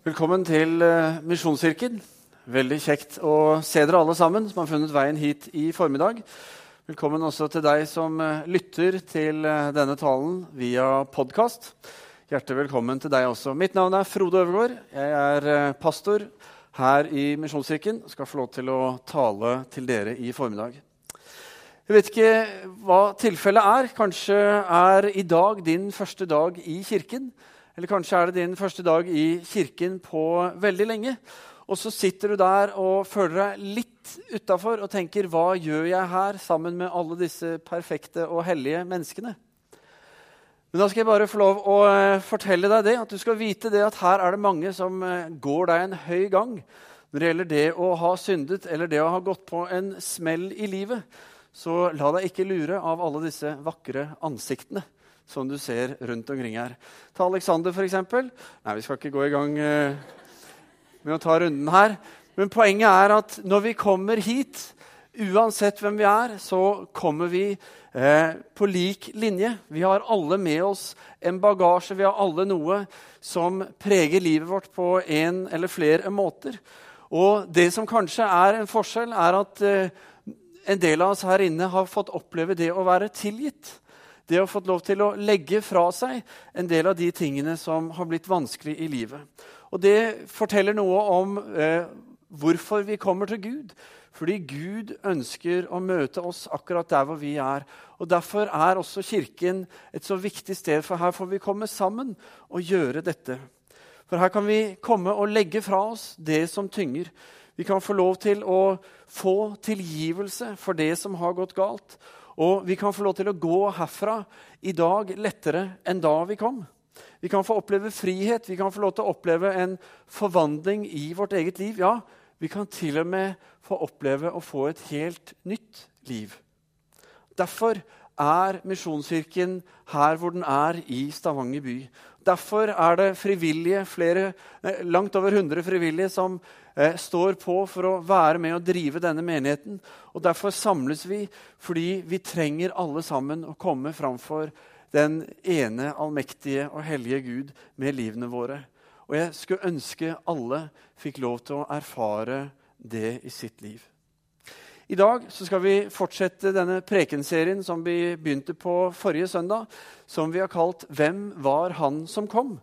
Velkommen til uh, Misjonskirken. Veldig kjekt å se dere alle sammen som har funnet veien hit i formiddag. Velkommen også til deg som uh, lytter til uh, denne talen via podkast. Hjertelig velkommen til deg også. Mitt navn er Frode Øvergaard. Jeg er pastor her i Misjonskirken og skal få lov til å tale til dere i formiddag. Jeg vet ikke hva tilfellet er. Kanskje er i dag din første dag i kirken. Eller kanskje er det din første dag i kirken på veldig lenge. Og så sitter du der og føler deg litt utafor og tenker Hva gjør jeg her sammen med alle disse perfekte og hellige menneskene? Men da skal jeg bare få lov å eh, fortelle deg det, at du skal vite det at her er det mange som eh, går deg en høy gang når det gjelder det å ha syndet eller det å ha gått på en smell i livet. Så la deg ikke lure av alle disse vakre ansiktene som du ser rundt omkring her. Ta Alexander, f.eks. Nei, vi skal ikke gå i gang eh, med å ta runden her. Men poenget er at når vi kommer hit, uansett hvem vi er, så kommer vi eh, på lik linje. Vi har alle med oss en bagasje, vi har alle noe som preger livet vårt på en eller flere måter. Og det som kanskje er en forskjell, er at eh, en del av oss her inne har fått oppleve det å være tilgitt. Det å få lov til å legge fra seg en del av de tingene som har blitt vanskelig i livet. Og det forteller noe om eh, hvorfor vi kommer til Gud. Fordi Gud ønsker å møte oss akkurat der hvor vi er. Og Derfor er også Kirken et så viktig sted, for her får vi komme sammen og gjøre dette. For her kan vi komme og legge fra oss det som tynger. Vi kan få lov til å få tilgivelse for det som har gått galt. Og vi kan få lov til å gå herfra i dag lettere enn da vi kom. Vi kan få oppleve frihet, vi kan få lov til å oppleve en forvandling i vårt eget liv. Ja, vi kan til og med få oppleve å få et helt nytt liv. Derfor er Misjonskirken her hvor den er i Stavanger by. Derfor er det frivillige, flere, eh, langt over 100 frivillige som eh, står på for å være med og drive denne menigheten. Og Derfor samles vi fordi vi trenger alle sammen å komme framfor den ene allmektige og hellige Gud med livene våre. Og jeg skulle ønske alle fikk lov til å erfare det i sitt liv. I dag skal vi fortsette denne prekenserien som vi begynte på forrige søndag, som vi har kalt 'Hvem var han som kom?'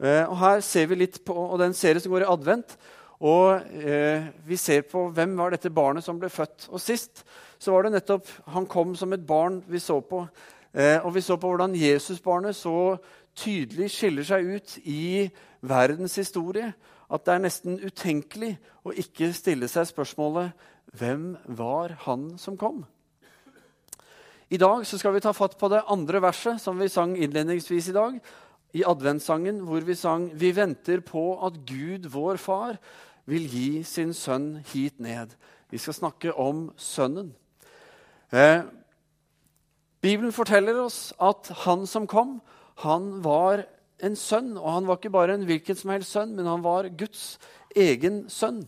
Eh, og her ser vi litt på, og Den serien som går i advent. Og eh, Vi ser på hvem var dette barnet som ble født. Og Sist så var det nettopp han kom som et barn vi så på. Eh, og vi så på hvordan Jesusbarnet så tydelig skiller seg ut i verdens historie. At det er nesten utenkelig å ikke stille seg spørsmålet hvem var han som kom? I dag skal vi ta fatt på det andre verset som vi sang innledningsvis i dag. I adventssangen hvor vi sang 'Vi venter på at Gud, vår Far, vil gi sin sønn hit ned'. Vi skal snakke om Sønnen. Eh, Bibelen forteller oss at han som kom, han var en sønn. Og han var ikke bare en hvilken som helst sønn, men han var Guds egen sønn.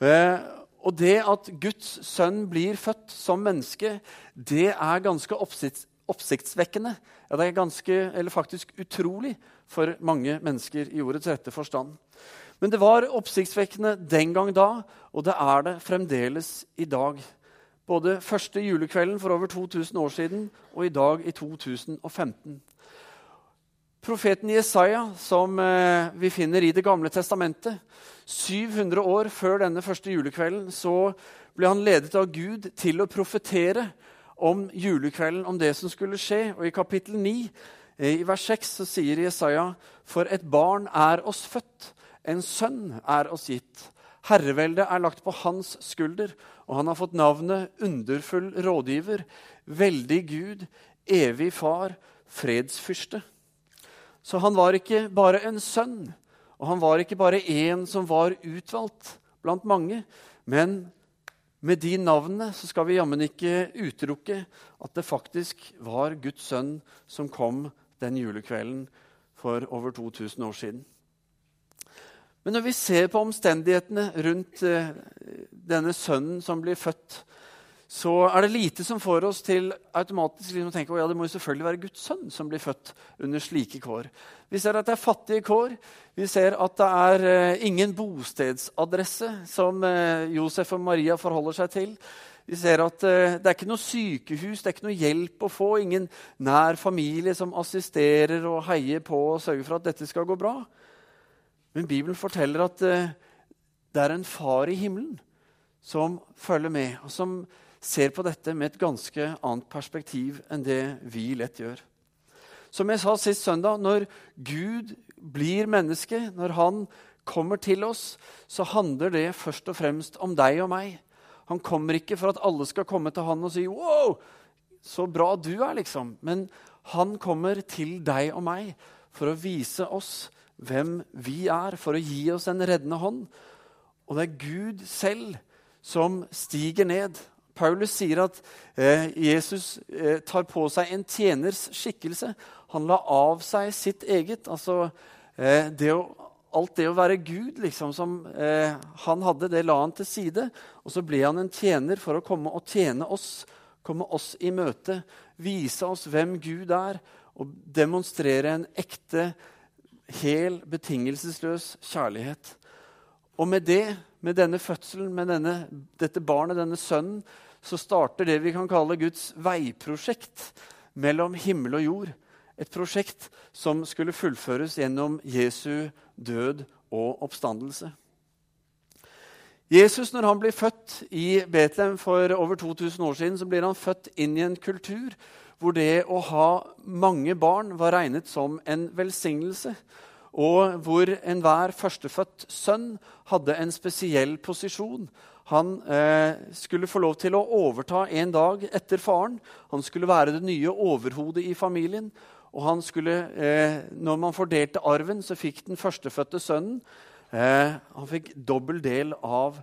Eh, og det at Guds sønn blir født som menneske, det er ganske oppsikts, oppsiktsvekkende. Ja, det er ganske, eller faktisk utrolig for mange mennesker i ordets rette forstand. Men det var oppsiktsvekkende den gang da, og det er det fremdeles i dag. Både første julekvelden for over 2000 år siden og i dag i 2015. Profeten Jesaja, som eh, vi finner i Det gamle testamentet, 700 år før denne første julekvelden så ble han ledet av Gud til å profetere om julekvelden, om det som skulle skje. Og I kapittel 9, eh, i vers 6, så sier Jesaja.: For et barn er oss født, en sønn er oss gitt. Herreveldet er lagt på hans skulder, og han har fått navnet Underfull rådgiver, Veldig Gud, Evig Far, Fredsfyrste. Så han var ikke bare en sønn, og han var ikke bare én som var utvalgt blant mange. Men med de navnene så skal vi jammen ikke utelukke at det faktisk var Guds sønn som kom den julekvelden for over 2000 år siden. Men når vi ser på omstendighetene rundt eh, denne sønnen som blir født, så er det lite som får oss til automatisk liksom å tenke at ja, det må jo selvfølgelig være Guds sønn som blir født under slike kår. Vi ser at det er fattige kår. Vi ser at det er uh, ingen bostedsadresse som uh, Josef og Maria forholder seg til. Vi ser at uh, det er ikke noe sykehus, det er ikke noe hjelp å få. Ingen nær familie som assisterer og heier på og sørger for at dette skal gå bra. Men Bibelen forteller at det er en far i himmelen som følger med, og som ser på dette med et ganske annet perspektiv enn det vi lett gjør. Som jeg sa sist søndag, når Gud blir menneske, når han kommer til oss, så handler det først og fremst om deg og meg. Han kommer ikke for at alle skal komme til han og si 'wow, så bra du er', liksom. Men han kommer til deg og meg for å vise oss hvem vi er, for å gi oss en reddende hånd. Og det er Gud selv som stiger ned Paulus sier at eh, Jesus eh, tar på seg en tjeners skikkelse. Han la av seg sitt eget. Altså eh, det å, alt det å være Gud liksom, som eh, han hadde, det la han til side. Og så ble han en tjener for å komme og tjene oss, komme oss i møte, vise oss hvem Gud er, og demonstrere en ekte, hel, betingelsesløs kjærlighet. Og med det, med denne fødselen, med denne, dette barnet, denne sønnen, så starter det vi kan kalle Guds veiprosjekt mellom himmel og jord. Et prosjekt som skulle fullføres gjennom Jesu død og oppstandelse. Jesus, når han blir født i Betlehem for over 2000 år siden, så blir han født inn i en kultur hvor det å ha mange barn var regnet som en velsignelse, og hvor enhver førstefødt sønn hadde en spesiell posisjon. Han eh, skulle få lov til å overta en dag etter faren. Han skulle være det nye overhodet i familien. Og skulle, eh, når man fordelte arven, så fikk den førstefødte sønnen eh, han fikk dobbel del av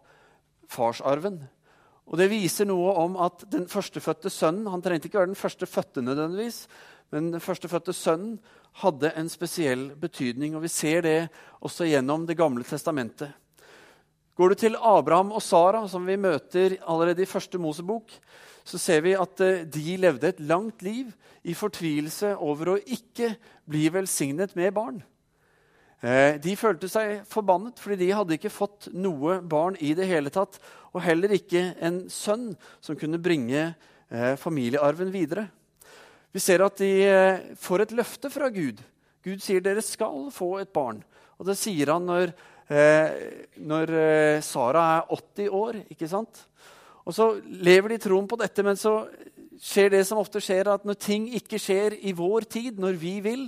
farsarven. Og Det viser noe om at den førstefødte sønnen han trengte ikke være den førstefødte, nødvendigvis, men den førstefødte sønnen hadde en spesiell betydning. og Vi ser det også gjennom Det gamle testamentet. Går du til Abraham og Sara, som vi møter allerede i første Mosebok, så ser vi at eh, de levde et langt liv i fortvilelse over å ikke bli velsignet med barn. Eh, de følte seg forbannet fordi de hadde ikke fått noe barn i det hele tatt, og heller ikke en sønn som kunne bringe eh, familiearven videre. Vi ser at de får et løfte fra Gud. Gud sier dere skal få et barn. Og det sier han når eh, når eh, Sara er 80 år. ikke sant? Og så lever de troen på dette, men så skjer det som ofte skjer, at når ting ikke skjer i vår tid, når vi vil,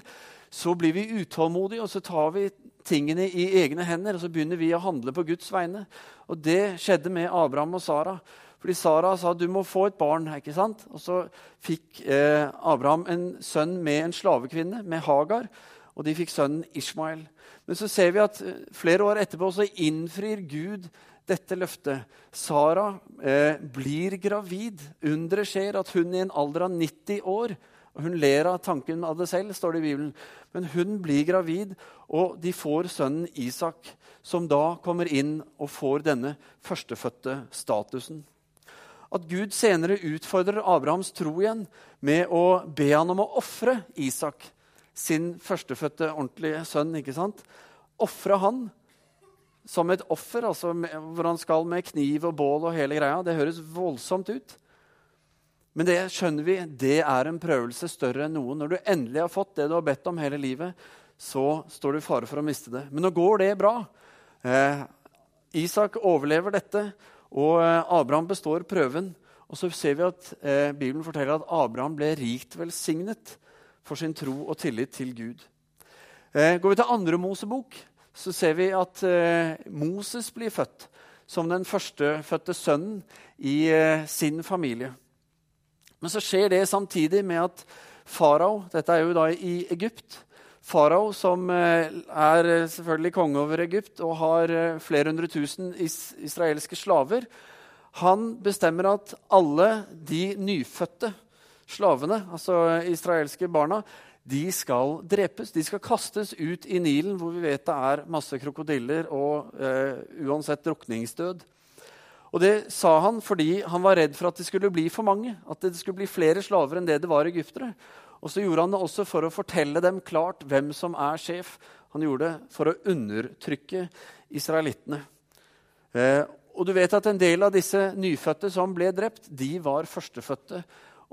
så blir vi utålmodige, og så tar vi tingene i egne hender og så begynner vi å handle på Guds vegne. Og Det skjedde med Abraham og Sara. Fordi Sara sa du må få et barn. ikke sant? Og så fikk eh, Abraham en sønn med en slavekvinne, med Hagar. Og de fikk sønnen Ishmael. Men så ser vi at eh, flere år etterpå så innfrir Gud dette løftet. Sara eh, blir gravid. Underet skjer at hun i en alder av 90 år og Hun ler av tanken av det selv, står det i Bibelen. Men hun blir gravid, og de får sønnen Isak, som da kommer inn og får denne førstefødte statusen. At Gud senere utfordrer Abrahams tro igjen med å be han om å ofre Isak sin førstefødte ordentlige sønn. ikke sant? Ofre han som et offer, altså hvor han skal med kniv og bål og hele greia. Det høres voldsomt ut. Men det skjønner vi, det er en prøvelse større enn noen. Når du endelig har fått det du har bedt om hele livet, så står du i fare for å miste det. Men nå går det bra. Eh, Isak overlever dette, og eh, Abraham består prøven. Og så ser vi at eh, Bibelen forteller at Abraham ble rikt velsignet for sin tro og tillit til Gud. Eh, går vi til andre Mosebok, så ser vi at eh, Moses blir født som den førstefødte sønnen i eh, sin familie. Men så skjer det samtidig med at farao Dette er jo da i Egypt. Farao, som eh, er eh, selvfølgelig konge over Egypt og har eh, flere hundre tusen is israelske slaver, han bestemmer at alle de nyfødte slavene, altså israelske barna, de skal drepes. De skal kastes ut i Nilen, hvor vi vet det er masse krokodiller og eh, uansett drukningsdød. Og det sa han fordi han var redd for at det skulle bli for mange. At det skulle bli flere slaver enn det det var egyptere. Og så gjorde han det også for å fortelle dem klart hvem som er sjef. Han gjorde det for å undertrykke israelittene. Eh, og du vet at En del av disse nyfødte som ble drept, de var førstefødte.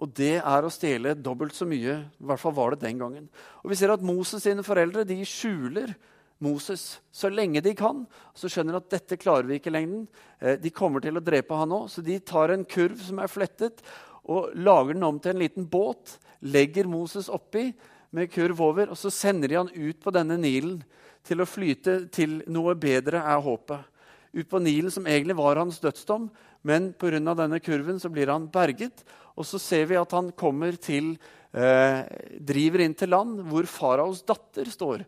Og det er å stjele dobbelt så mye. I hvert fall var det den gangen. Og Vi ser at Moses sine foreldre de skjuler Moses så lenge de kan. Så skjønner de at dette klarer vi ikke i lengden. Eh, de kommer til å drepe han òg, så de tar en kurv som er flettet, og lager den om til en liten båt. Legger Moses oppi med kurv over, og så sender de han ut på denne Nilen til å flyte til noe bedre, er håpet. Ut på Nilen, som egentlig var hans dødsdom, men pga. denne kurven så blir han berget. Og så ser vi at han kommer til eh, Driver inn til land hvor faraos datter står.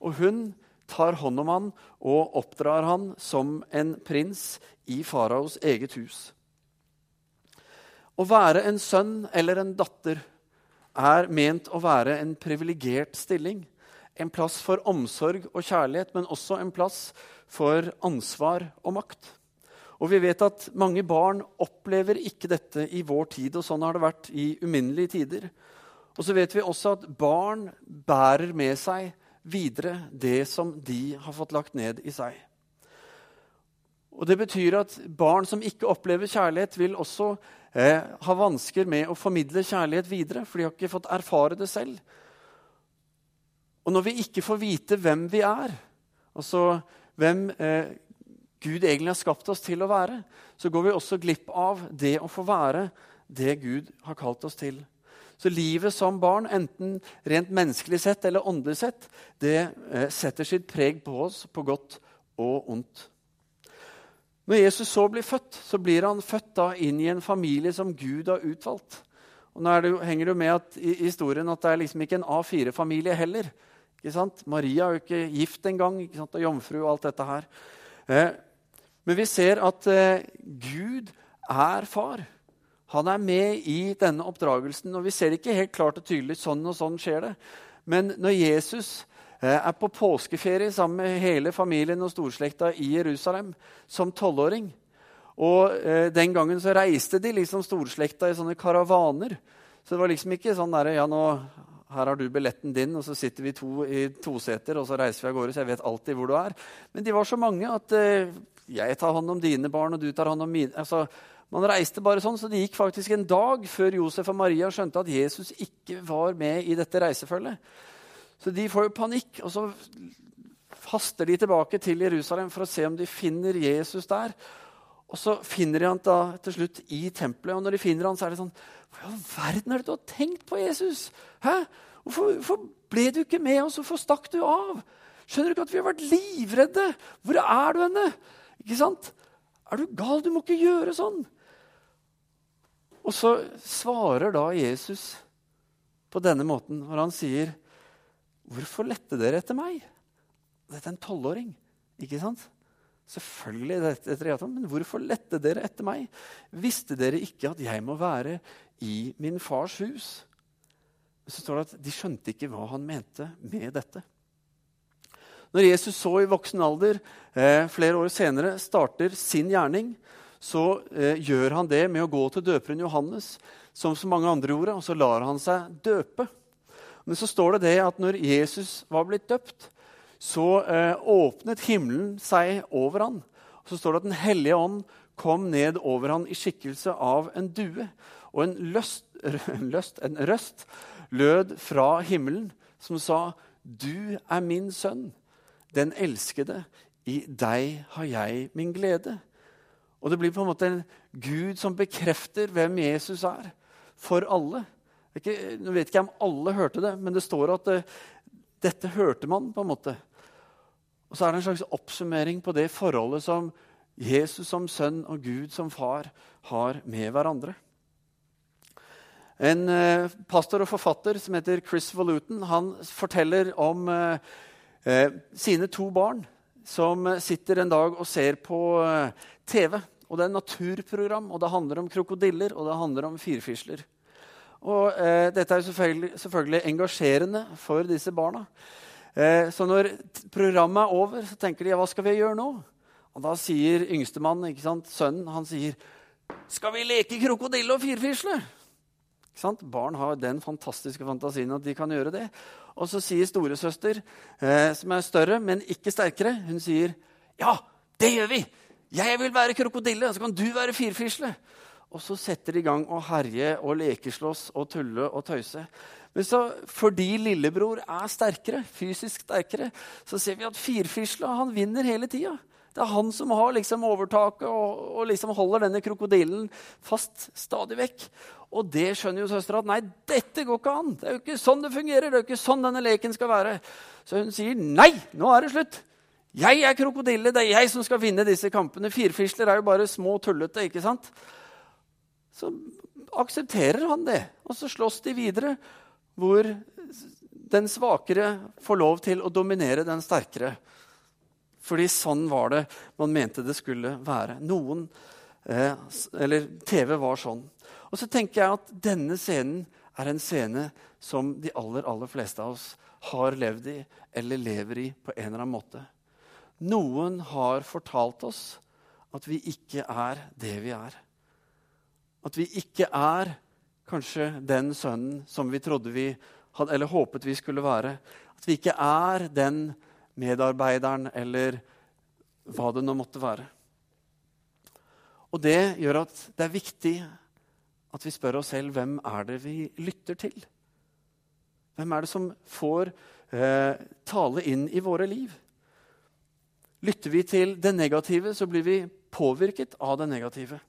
Og hun tar hånd om han og oppdrar han som en prins i faraos eget hus. Å være en sønn eller en datter er ment å være en privilegert stilling. En plass for omsorg og kjærlighet, men også en plass for ansvar og makt. Og vi vet at mange barn opplever ikke dette i vår tid, og sånn har det vært i uminnelige tider. Og så vet vi også at barn bærer med seg videre det som de har fått lagt ned i seg. Og Det betyr at barn som ikke opplever kjærlighet, vil også eh, har vansker med å formidle kjærlighet videre, for de har ikke fått erfare det selv. Og når vi ikke får vite hvem vi er, altså hvem eh, Gud egentlig har skapt oss til å være, så går vi også glipp av det å få være det Gud har kalt oss til. Så livet som barn, enten rent menneskelig sett eller åndelig sett, det eh, setter sitt preg på oss på godt og ondt. Når Jesus så blir født, så blir han født da inn i en familie som Gud har utvalgt. Og nå det, henger det med at, i historien at det er liksom ikke en A4-familie heller. Ikke sant? Maria er jo ikke gift engang, og jomfru og alt dette her. Eh, men vi ser at eh, Gud er far. Han er med i denne oppdragelsen. og Vi ser ikke helt klart og tydelig sånn og sånn skjer det. Men når Jesus er på påskeferie sammen med hele familien og storslekta i Jerusalem som tolvåring Og eh, den gangen så reiste de liksom storslekta i sånne karavaner. Så det var liksom ikke sånn der, ja, nå, her har du billetten din, og så sitter vi to i toseter og så reiser vi av gårde. så jeg vet alltid hvor du er. Men de var så mange at eh, jeg tar hånd om dine barn, og du tar hånd om mine. altså man reiste bare sånn, så Det gikk faktisk en dag før Josef og Maria skjønte at Jesus ikke var med i dette reisefølget. Så de får jo panikk, og så haster de tilbake til Jerusalem for å se om de finner Jesus der. Og så finner de han da til slutt i tempelet. Og når de finner han, så er det sånn Hva i all verden er det du har tenkt på, Jesus? Hæ? Hvorfor, hvorfor ble du ikke med oss? Hvorfor stakk du av? Skjønner du ikke at vi har vært livredde? Hvor er du henne? Ikke sant? Er du gal? Du må ikke gjøre sånn. Og så svarer da Jesus på denne måten når han sier, 'Hvorfor lette dere etter meg?' Dette er en tolvåring, ikke sant? Selvfølgelig, etter Jatan, men hvorfor lette dere etter meg? Visste dere ikke at jeg må være i min fars hus? Så står det at De skjønte ikke hva han mente med dette. Når Jesus så i voksen alder, eh, flere år senere, starter sin gjerning, så eh, gjør han det med å gå til døperen Johannes, som så mange andre gjorde, og så lar han seg døpe. Men så står det det at når Jesus var blitt døpt, så eh, åpnet himmelen seg over han. Og så står det at Den hellige ånd kom ned over han i skikkelse av en due. Og en, løst, løst, en røst lød fra himmelen som sa, 'Du er min sønn, den elskede. I deg har jeg min glede.' Og det blir på en måte en Gud som bekrefter hvem Jesus er, for alle. Ikke, nå vet ikke jeg om alle hørte det, men det står at uh, dette hørte man. på en måte. Og så er det en slags oppsummering på det forholdet som Jesus som sønn og Gud som far har med hverandre. En uh, pastor og forfatter som heter Chris Voluton, han forteller om uh, uh, sine to barn som sitter en dag og ser på TV. Og Det er en naturprogram, og det handler om krokodiller og det handler om firfisler. Og eh, Dette er selvfølgelig, selvfølgelig, engasjerende for disse barna. Eh, så når programmet er over, så tenker de ja, hva skal vi gjøre nå? Og Da sier yngstemann, sønnen, han sier, 'Skal vi leke krokodille og firfisle?' Barn har den fantastiske fantasien at de kan gjøre det. Og så sier storesøster, eh, som er større, men ikke sterkere, hun sier, 'Ja, det gjør vi! Jeg vil være krokodille, så kan du være firfisle.' Og så setter de i gang å herje og lekeslåss og tulle og tøyse. Men så, fordi lillebror er sterkere, fysisk sterkere, så ser vi at firfisla han vinner hele tida. Det er han som har liksom overtaket og, og liksom holder denne krokodillen fast stadig vekk. Og det skjønner jo søstera at nei, dette går ikke an. Det er jo ikke sånn det fungerer. det er jo ikke sånn denne leken skal være. Så hun sier nei, nå er det slutt. Jeg er krokodille, det er jeg som skal vinne disse kampene. Firfisler er jo bare små tullete, ikke sant? Så aksepterer han det, og så slåss de videre, hvor den svakere får lov til å dominere den sterkere. Fordi sånn var det man mente det skulle være. Noen, eh, eller TV var sånn. Og så tenker jeg at denne scenen er en scene som de aller, aller fleste av oss har levd i eller lever i på en eller annen måte. Noen har fortalt oss at vi ikke er det vi er. At vi ikke er kanskje den sønnen som vi trodde vi hadde, eller håpet vi skulle være. At vi ikke er den medarbeideren eller hva det nå måtte være. Og det gjør at det er viktig at vi spør oss selv hvem er det vi lytter til. Hvem er det som får eh, tale inn i våre liv? Lytter vi til det negative, så blir vi påvirket av det negative.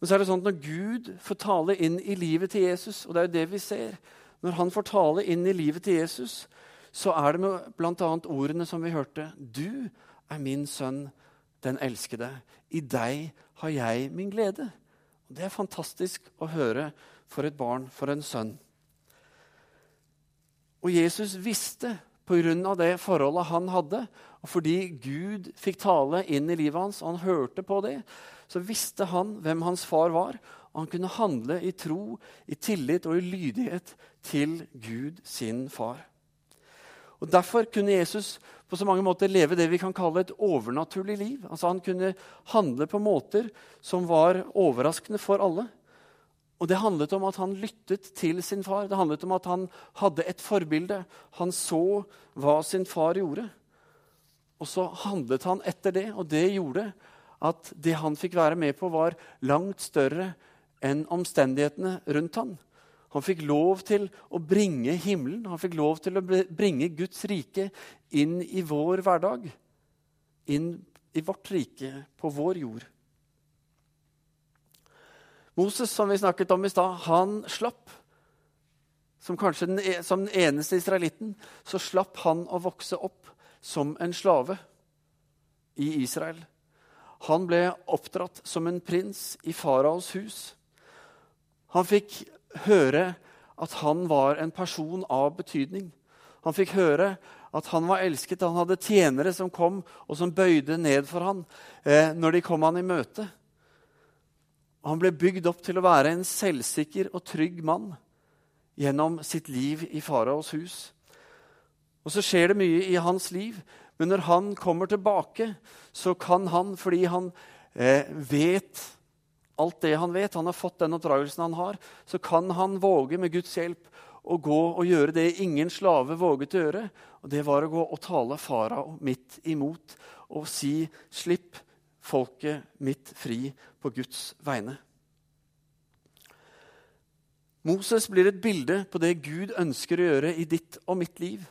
Men så er det sånn at når Gud får tale inn i livet til Jesus, og det er jo det vi ser Når han får tale inn i livet til Jesus, så er det med bl.a. ordene som vi hørte. Du er min sønn, den elskede. I deg har jeg min glede. Og det er fantastisk å høre for et barn, for en sønn. Og Jesus visste pga. det forholdet han hadde, og fordi Gud fikk tale inn i livet hans, og han hørte på det, så visste han hvem hans far var. Og han kunne handle i tro, i tillit og i lydighet til Gud, sin far. Og Derfor kunne Jesus på så mange måter leve det vi kan kalle et overnaturlig liv. Altså Han kunne handle på måter som var overraskende for alle. Og Det handlet om at han lyttet til sin far. Det handlet om at han hadde et forbilde. Han så hva sin far gjorde. Og så handlet han etter det, og det gjorde at det han fikk være med på, var langt større enn omstendighetene rundt han. Han fikk lov til å bringe himmelen, han fikk lov til å bringe Guds rike inn i vår hverdag. Inn i vårt rike, på vår jord. Moses, som vi snakket om i stad, han slapp. Som kanskje den, e, som den eneste israelitten så slapp han å vokse opp som en slave i Israel. Han ble oppdratt som en prins i faraos hus. Han fikk høre at han var en person av betydning. Han fikk høre at han var elsket. Han hadde tjenere som kom og som bøyde ned for han eh, når de kom han i møte. Han ble bygd opp til å være en selvsikker og trygg mann gjennom sitt liv i faraos hus. Og så skjer det mye i hans liv, men når han kommer tilbake, så kan han, fordi han eh, vet alt det han vet, han har fått den oppdragelsen han har, så kan han våge med Guds hjelp å gå og gjøre det ingen slave våget å gjøre. Og det var å gå og tale farao midt imot og si 'slipp' folket mitt fri på Guds vegne. Moses blir et bilde på det Gud ønsker å gjøre i ditt og mitt liv.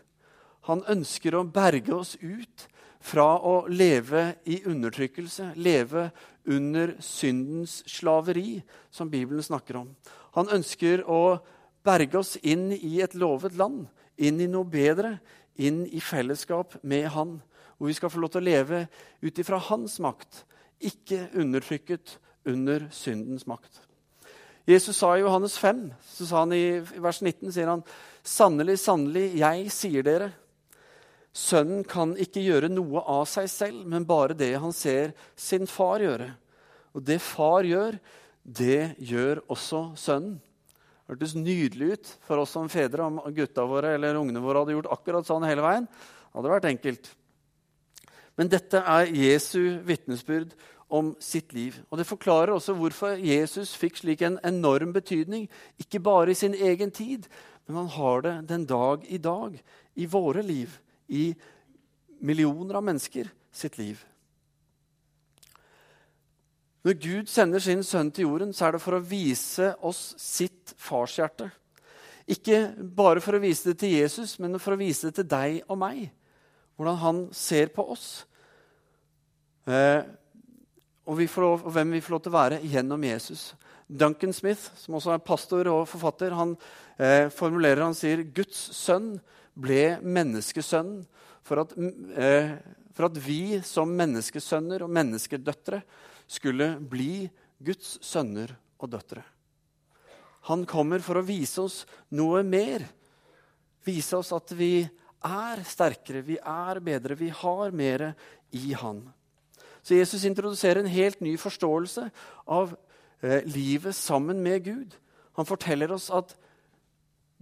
Han ønsker å berge oss ut fra å leve i undertrykkelse, leve under syndens slaveri, som Bibelen snakker om. Han ønsker å berge oss inn i et lovet land, inn i noe bedre, inn i fellesskap med Han hvor vi skal få lov til å leve ut ifra hans makt, ikke undertrykket under syndens makt. Jesus sa i Johannes 5, så sa han i vers 19, sier han, Sannelig, sannelig, jeg sier dere, sønnen kan ikke gjøre noe av seg selv, men bare det han ser sin far gjøre. Og det far gjør, det gjør også sønnen. Det hørtes nydelig ut for oss som fedre om gutta våre eller ungene våre hadde gjort akkurat sånn hele veien. Det hadde vært enkelt. Men dette er Jesu vitnesbyrd om sitt liv. Og Det forklarer også hvorfor Jesus fikk slik en enorm betydning, ikke bare i sin egen tid, men han har det den dag i dag, i våre liv, i millioner av mennesker sitt liv. Når Gud sender sin sønn til jorden, så er det for å vise oss sitt farshjerte. Ikke bare for å vise det til Jesus, men for å vise det til deg og meg. Hvordan han ser på oss. Eh, og, vi lov, og, hvem vi får lov til å være gjennom Jesus. Duncan Smith, som også er pastor og forfatter, han eh, formulerer han sier Guds sønn ble menneskesønnen, for at, eh, for at vi som menneskesønner og menneskedøtre skulle bli Guds sønner og døtre. Han kommer for å vise oss noe mer. Vise oss at vi er sterkere, vi er bedre, vi har mer i Han. Så Jesus introduserer en helt ny forståelse av eh, livet sammen med Gud. Han forteller oss at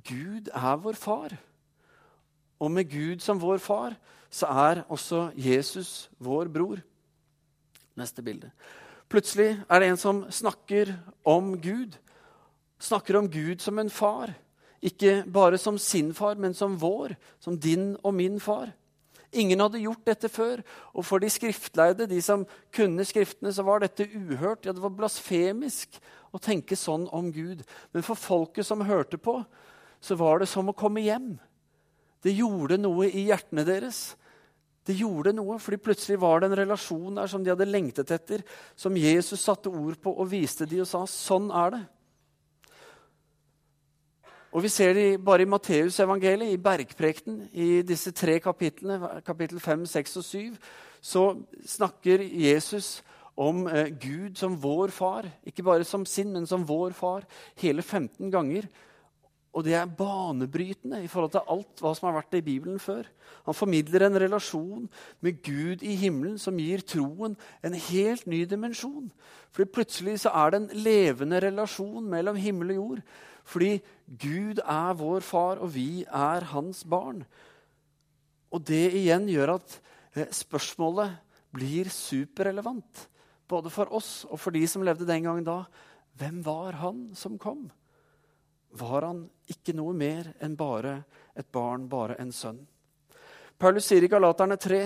Gud er vår far. Og med Gud som vår far så er også Jesus vår bror. Neste bilde. Plutselig er det en som snakker om Gud. Snakker om Gud som en far. Ikke bare som sin far, men som vår, som din og min far. Ingen hadde gjort dette før, og for de skriftleide, de som kunne Skriftene, så var dette uhørt. Ja, det var blasfemisk å tenke sånn om Gud. Men for folket som hørte på, så var det som å komme hjem. Det gjorde noe i hjertene deres. Det gjorde noe, fordi plutselig var det en relasjon der som de hadde lengtet etter, som Jesus satte ord på og viste de og sa sånn er det. Og Vi ser det bare i Matteusevangeliet, i bergprekten, i disse tre kapitlene, kapittel 5, 6 og 7, så snakker Jesus om eh, Gud som vår far. Ikke bare som sin, men som vår far. Hele 15 ganger. Og det er banebrytende i forhold til alt hva som har vært i Bibelen før. Han formidler en relasjon med Gud i himmelen som gir troen en helt ny dimensjon. Fordi plutselig så er det en levende relasjon mellom himmel og jord. Fordi Gud er vår far, og vi er hans barn. Og det igjen gjør at eh, spørsmålet blir superrelevant. Både for oss og for de som levde den gangen da. Hvem var han som kom? Var han ikke noe mer enn bare et barn, bare en sønn. Paulus sier i Galaterne 3.: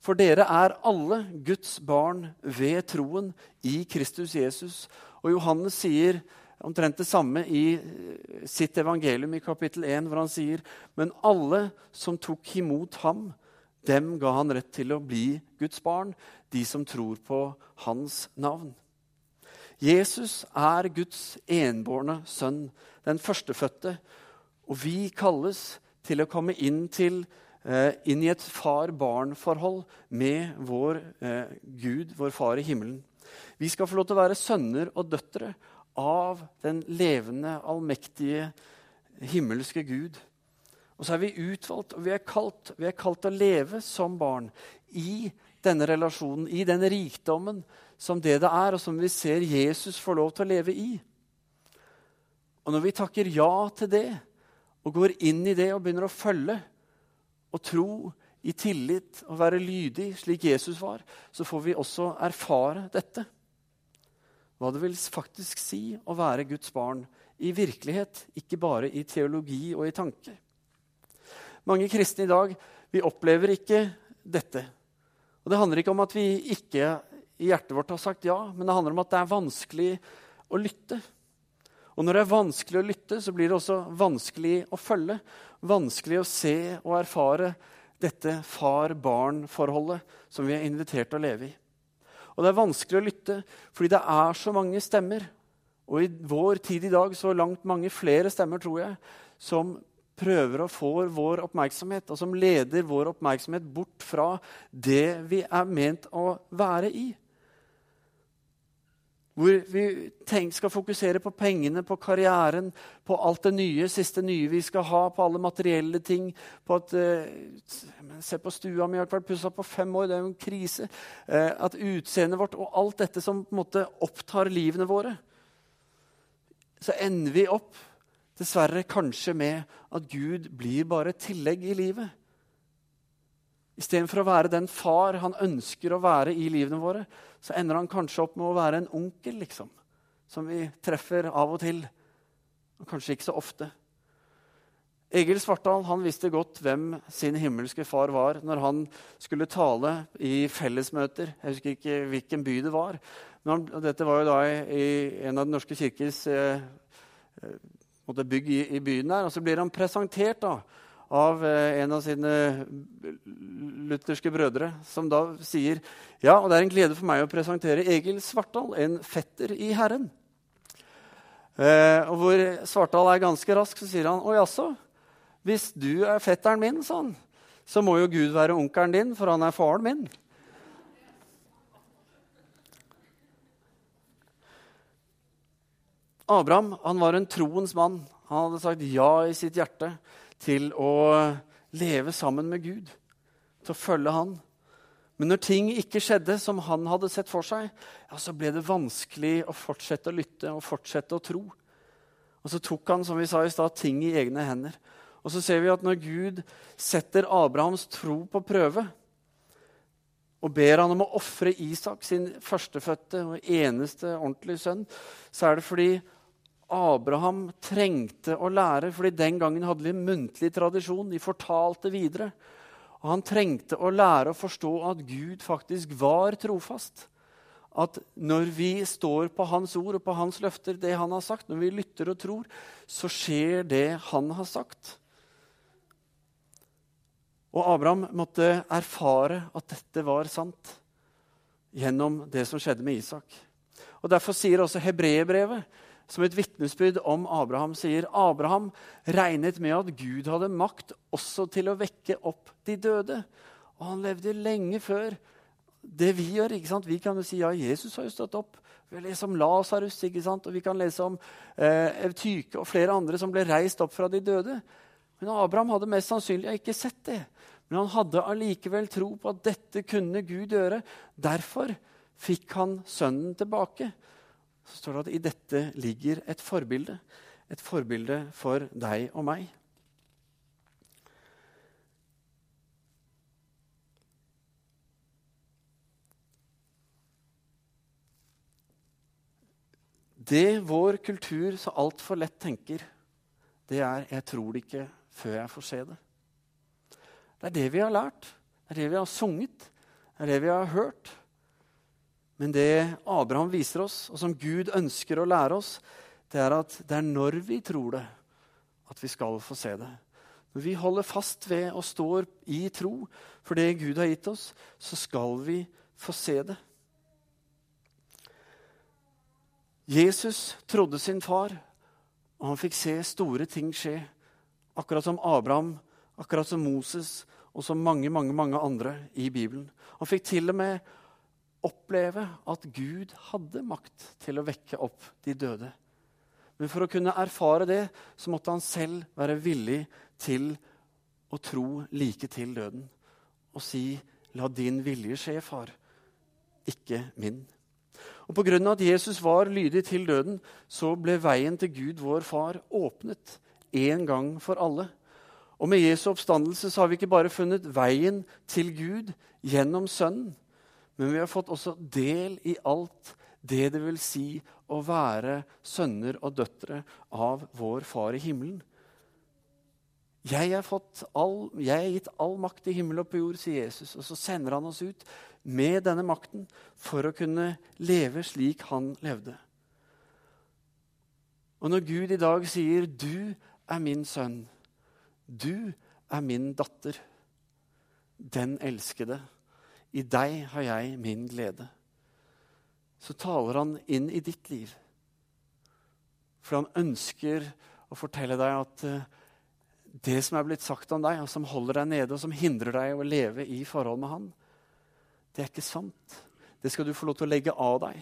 For dere er alle Guds barn ved troen i Kristus Jesus. Og Johannes sier omtrent det samme i eh, sitt evangelium i kapittel 1, hvor han sier.: Men alle som tok imot ham, dem ga han rett til å bli Guds barn, de som tror på hans navn. Jesus er Guds enbårne sønn, den førstefødte. Og vi kalles til å komme inn, til, eh, inn i et far-barn-forhold med vår eh, Gud, vår far i himmelen. Vi skal få lov til å være sønner og døtre av den levende, allmektige, himmelske Gud. Og så er vi utvalgt, og vi er kalt, vi er kalt å leve som barn i denne relasjonen, i den rikdommen som det det er, og som vi ser Jesus få lov til å leve i. Og når vi takker ja til det, og går inn i det og begynner å følge og tro i tillit og være lydig slik Jesus var, så får vi også erfare dette. Hva det vil faktisk si å være Guds barn i virkelighet, ikke bare i teologi og i tanke. Mange kristne i dag vi opplever ikke dette. Og Det handler ikke om at vi ikke i hjertet vårt har sagt ja, men det handler om at det er vanskelig å lytte. Og når det er vanskelig å lytte, så blir det også vanskelig å følge. Vanskelig å se og erfare dette far-barn-forholdet som vi er invitert til å leve i. Og det er vanskelig å lytte fordi det er så mange stemmer. Og i vår tid i dag så langt mange flere stemmer, tror jeg, som prøver å få vår oppmerksomhet, og som leder vår oppmerksomhet bort fra det vi er ment å være i. Hvor vi tenk, skal fokusere på pengene, på karrieren, på alt det nye, siste nye vi skal ha, på alle materielle ting. på at, eh, Se på stua mi, har ikke vært pussa på fem år, det er jo en krise. Eh, at utseendet vårt og alt dette som på en måte opptar livene våre. Så ender vi opp dessverre kanskje med at Gud blir bare et tillegg i livet. Istedenfor å være den far han ønsker å være i livene våre, så ender han kanskje opp med å være en onkel, liksom. Som vi treffer av og til. Og kanskje ikke så ofte. Egil Svartdal han visste godt hvem sin himmelske far var når han skulle tale i fellesmøter. Jeg husker ikke hvilken by det var. Men han, dette var jo da i, i en av Den norske kirkes eh, eh bygg i, i, byen der. Og så blir han presentert da, av eh, en av sine lutherske brødre, som da sier ja, og det er en glede for meg å presentere Egil Svartdal, en fetter i Herren. Eh, og hvor Svartdal er ganske rask, så sier han å jaså, hvis du er fetteren min, sånn, så må jo Gud være onkelen din, for han er faren min. Abraham han var en troens mann. Han hadde sagt ja i sitt hjerte til å leve sammen med Gud, til å følge han. Men når ting ikke skjedde som han hadde sett for seg, ja, så ble det vanskelig å fortsette å lytte og fortsette å tro. Og så tok han som vi sa i sted, ting i egne hender. Og så ser vi at når Gud setter Abrahams tro på prøve og ber han om å ofre Isak, sin førstefødte og eneste ordentlige sønn, så er det fordi Abraham trengte å lære, fordi den gangen hadde de muntlig tradisjon. De fortalte videre. Og han trengte å lære å forstå at Gud faktisk var trofast. At når vi står på hans ord og på hans løfter, det han har sagt, når vi lytter og tror, så skjer det han har sagt. Og Abraham måtte erfare at dette var sant gjennom det som skjedde med Isak. Og Derfor sier også hebreerbrevet som et vitnesbyrd om Abraham sier Abraham regnet med at Gud hadde makt også til å vekke opp de døde. Og han levde lenge før det vi gjør. ikke sant? Vi kan jo si ja, Jesus har jo stått opp. Vi leser om Lasarus, og vi kan lese om eh, Evtyke og flere andre som ble reist opp fra de døde. Men Abraham hadde mest sannsynlig ikke sett det. Men han hadde allikevel tro på at dette kunne Gud gjøre. Derfor fikk han sønnen tilbake så står det at i dette ligger et forbilde. Et forbilde for deg og meg. Det vår kultur så altfor lett tenker, det er 'jeg tror det ikke før jeg får se det'. Det er det vi har lært. Det er det vi har sunget. Det er det vi har hørt. Men det Abraham viser oss, og som Gud ønsker å lære oss, det er at det er når vi tror det, at vi skal få se det. Når vi holder fast ved og står i tro for det Gud har gitt oss, så skal vi få se det. Jesus trodde sin far, og han fikk se store ting skje. Akkurat som Abraham, akkurat som Moses og som mange mange, mange andre i Bibelen. Han fikk til og med oppleve at Gud hadde makt til å vekke opp de døde. Men for å kunne erfare det så måtte han selv være villig til å tro like til døden og si, 'La din vilje skje, far, ikke min'. Og av at Jesus var lydig til døden, så ble veien til Gud, vår far, åpnet en gang for alle. Og med Jesu oppstandelse så har vi ikke bare funnet veien til Gud gjennom Sønnen, men vi har fått også del i alt det det vil si å være sønner og døtre av vår Far i himmelen. Jeg er, all, jeg er gitt all makt i himmel og på jord, sier Jesus. Og så sender han oss ut med denne makten for å kunne leve slik han levde. Og når Gud i dag sier 'Du er min sønn', 'Du er min datter', den elskede i deg har jeg min glede. Så taler han inn i ditt liv. For han ønsker å fortelle deg at eh, det som er blitt sagt om deg, og som holder deg nede, og som hindrer deg å leve i forhold med han, det er ikke sant. Det skal du få lov til å legge av deg.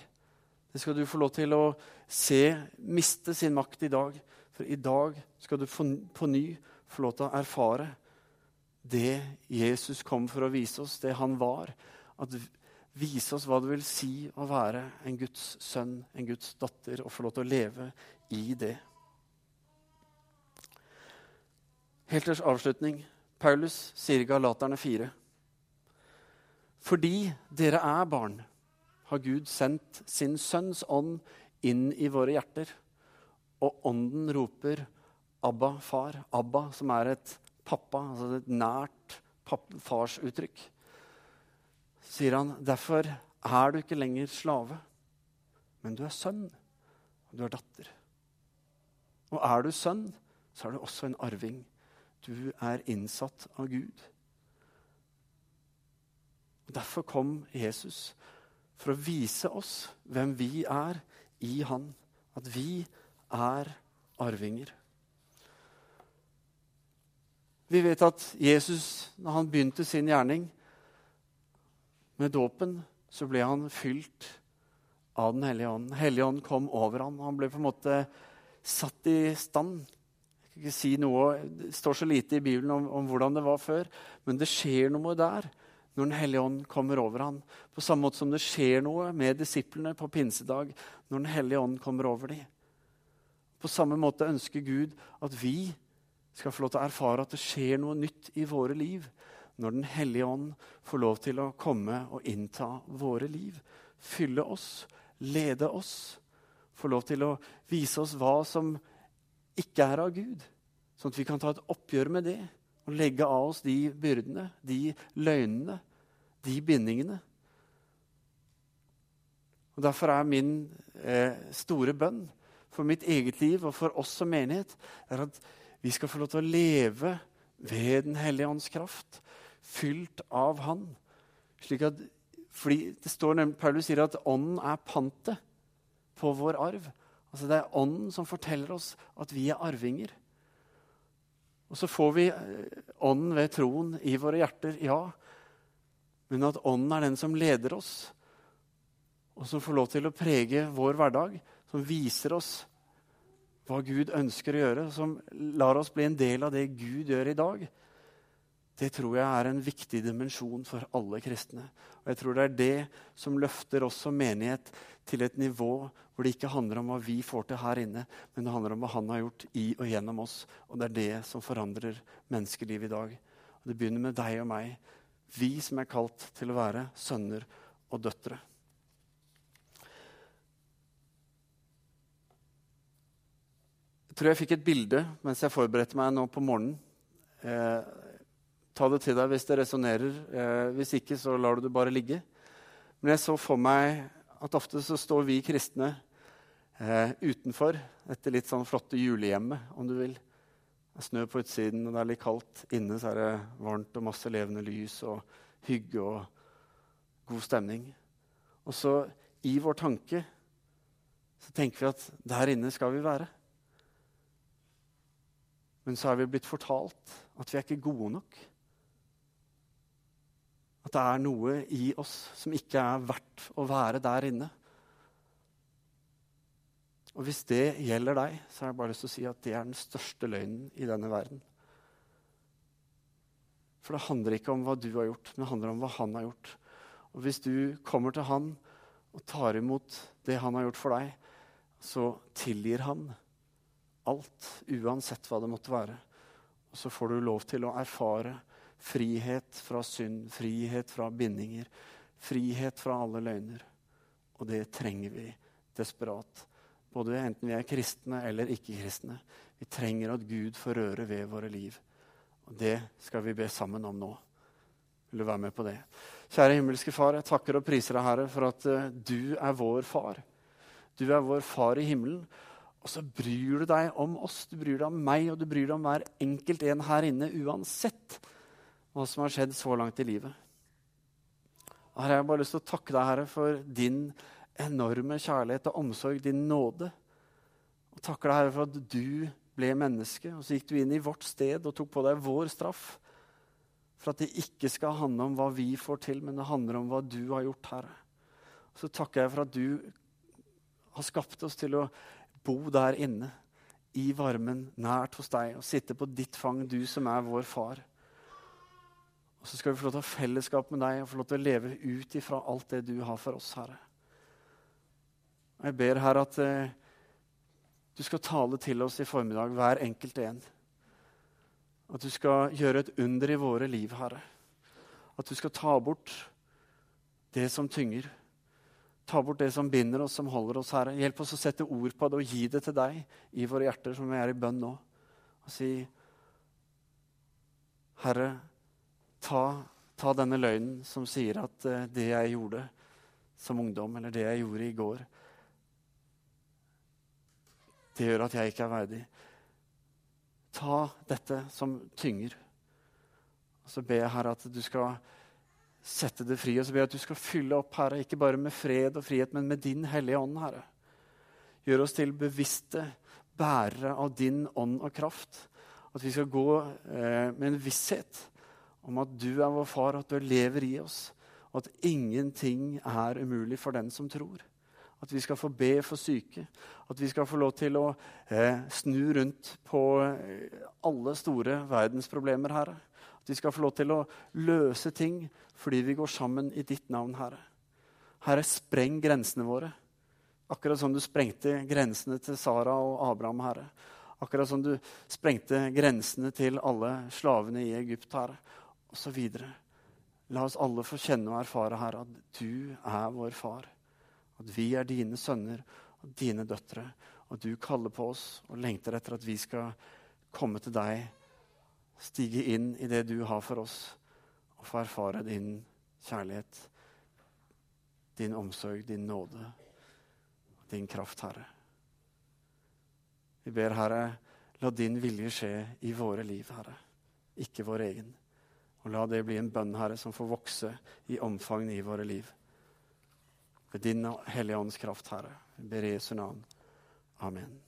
Det skal du få lov til å se miste sin makt i dag. For i dag skal du på ny få lov til å erfare det Jesus kom for å vise oss, det han var. At Vise oss hva det vil si å være en Guds sønn, en Guds datter, og få lov til å leve i det. Helt til avslutning. Paulus sier Galaterne 4.: Fordi dere er barn, har Gud sendt sin sønns ånd inn i våre hjerter. Og ånden roper 'Abba, far'. Abba, som er et pappa, altså et nært farsuttrykk. Sier han, 'Derfor er du ikke lenger slave, men du er sønn, og du er datter'. Og er du sønn, så er du også en arving. Du er innsatt av Gud. Og Derfor kom Jesus for å vise oss hvem vi er i Han. At vi er arvinger. Vi vet at Jesus, når han begynte sin gjerning med dåpen, så ble han fylt av Den hellige ånd. Den hellige ånd kom over ham. Han ble på en måte satt i stand. Jeg kan ikke si noe, Det står så lite i Bibelen om, om hvordan det var før, men det skjer noe der når Den hellige ånd kommer over ham. På samme måte som det skjer noe med disiplene på pinsedag når Den hellige ånd kommer over dem. På samme måte ønsker Gud at vi skal få lov til å erfare at det skjer noe nytt i våre liv når Den hellige ånd får lov til å komme og innta våre liv. Fylle oss, lede oss, få lov til å vise oss hva som ikke er av Gud. Sånn at vi kan ta et oppgjør med det og legge av oss de byrdene, de løgnene, de bindingene. Og Derfor er min eh, store bønn for mitt eget liv og for oss som menighet er at vi skal få lov til å leve ved Den hellige ånds kraft, fylt av Han. Slik at, fordi det står nemlig, Paulus sier at ånden er pantet på vår arv. Altså Det er ånden som forteller oss at vi er arvinger. Og så får vi eh, ånden ved troen i våre hjerter, ja. Men at ånden er den som leder oss, og som får lov til å prege vår hverdag. Som viser oss hva Gud ønsker å gjøre, som lar oss bli en del av det Gud gjør i dag. Det tror jeg er en viktig dimensjon for alle kristne. Og jeg tror det er det som løfter oss som menighet til et nivå hvor det ikke handler om hva vi får til her inne, men det handler om hva han har gjort i og gjennom oss. Og det er det som forandrer menneskelivet i dag. Og det begynner med deg og meg, vi som er kalt til å være sønner og døtre. Tror jeg fikk et bilde mens jeg forberedte meg nå på morgenen. Eh, ta det til deg hvis det resonnerer. Eh, hvis ikke, så lar du det bare ligge. Men jeg så for meg at ofte så står vi kristne eh, utenfor dette litt sånn flotte julehjemmet, om du vil. Det er snø på utsiden, og det er litt kaldt. Inne så er det varmt og masse levende lys og hygge og god stemning. Og så i vår tanke så tenker vi at der inne skal vi være. Men så er vi blitt fortalt at vi er ikke gode nok. At det er noe i oss som ikke er verdt å være der inne. Og hvis det gjelder deg, så har jeg bare lyst til å si at det er den største løgnen i denne verden. For det handler ikke om hva du har gjort, men det handler om hva han har gjort. Og hvis du kommer til han og tar imot det han har gjort for deg, så tilgir han alt, uansett hva det måtte være. Og så får du lov til å erfare frihet fra synd, frihet fra bindinger, frihet fra alle løgner. Og det trenger vi desperat. Både enten vi er kristne eller ikke-kristne. Vi trenger at Gud får røre ved våre liv. Og det skal vi be sammen om nå. Vil du være med på det? Kjære himmelske Far, jeg takker og priser deg, Herre, for at uh, du er vår far. Du er vår far i himmelen. Og så bryr du deg om oss, du bryr deg om meg, og du bryr deg om hver enkelt en her inne, uansett hva som har skjedd så langt i livet. Her har jeg bare lyst til å takke deg, Herre, for din enorme kjærlighet og omsorg, din nåde. Og takker deg, Herre, for at du ble menneske, og så gikk du inn i vårt sted og tok på deg vår straff. For at det ikke skal handle om hva vi får til, men det handler om hva du har gjort, Herre. Og så takker jeg for at du har skapt oss til å bo der inne i varmen, nært hos deg, og sitte på ditt fang, du som er vår far. Og så skal vi få lov til å ha fellesskap med deg og få lov til å leve ut ifra alt det du har for oss, Herre. Og jeg ber, Herre, at eh, du skal tale til oss i formiddag, hver enkelt en. At du skal gjøre et under i våre liv, Herre. At du skal ta bort det som tynger. Ta bort det som binder oss, som holder oss, Herre. Hjelp oss å sette ord på det og gi det til deg i våre hjerter, som vi er i bønn nå. Og si, Herre, ta, ta denne løgnen som sier at uh, det jeg gjorde som ungdom, eller det jeg gjorde i går, det gjør at jeg ikke er verdig. Ta dette som tynger. Og så ber jeg, Herre, at du skal sette det fri. Og så ber jeg at du skal fylle opp, Herre, ikke bare med fred og frihet, men med din Hellige Ånd, Herre. Gjør oss til bevisste bærere av din ånd og kraft. At vi skal gå eh, med en visshet om at du er vår far, at du lever i oss, og at ingenting er umulig for den som tror. At vi skal få be for syke. At vi skal få lov til å eh, snu rundt på eh, alle store verdensproblemer, Herre. Vi skal få lov til å løse ting fordi vi går sammen i ditt navn, Herre. Herre, spreng grensene våre. Akkurat som du sprengte grensene til Sara og Abraham, Herre. Akkurat som du sprengte grensene til alle slavene i Egypt, Herre. Og så videre. La oss alle få kjenne og erfare, Herre, at du er vår far. At vi er dine sønner og dine døtre. Og du kaller på oss og lengter etter at vi skal komme til deg stige inn i det du har for oss, og få erfare din kjærlighet, din omsorg, din nåde, din kraft, Herre. Vi ber, Herre, la din vilje skje i våre liv, Herre, ikke vår egen. Og la det bli en bønn, Herre, som får vokse i omfang i våre liv. Ved din Hellige Ånds kraft, Herre. Vi ber Jesu navn. Amen.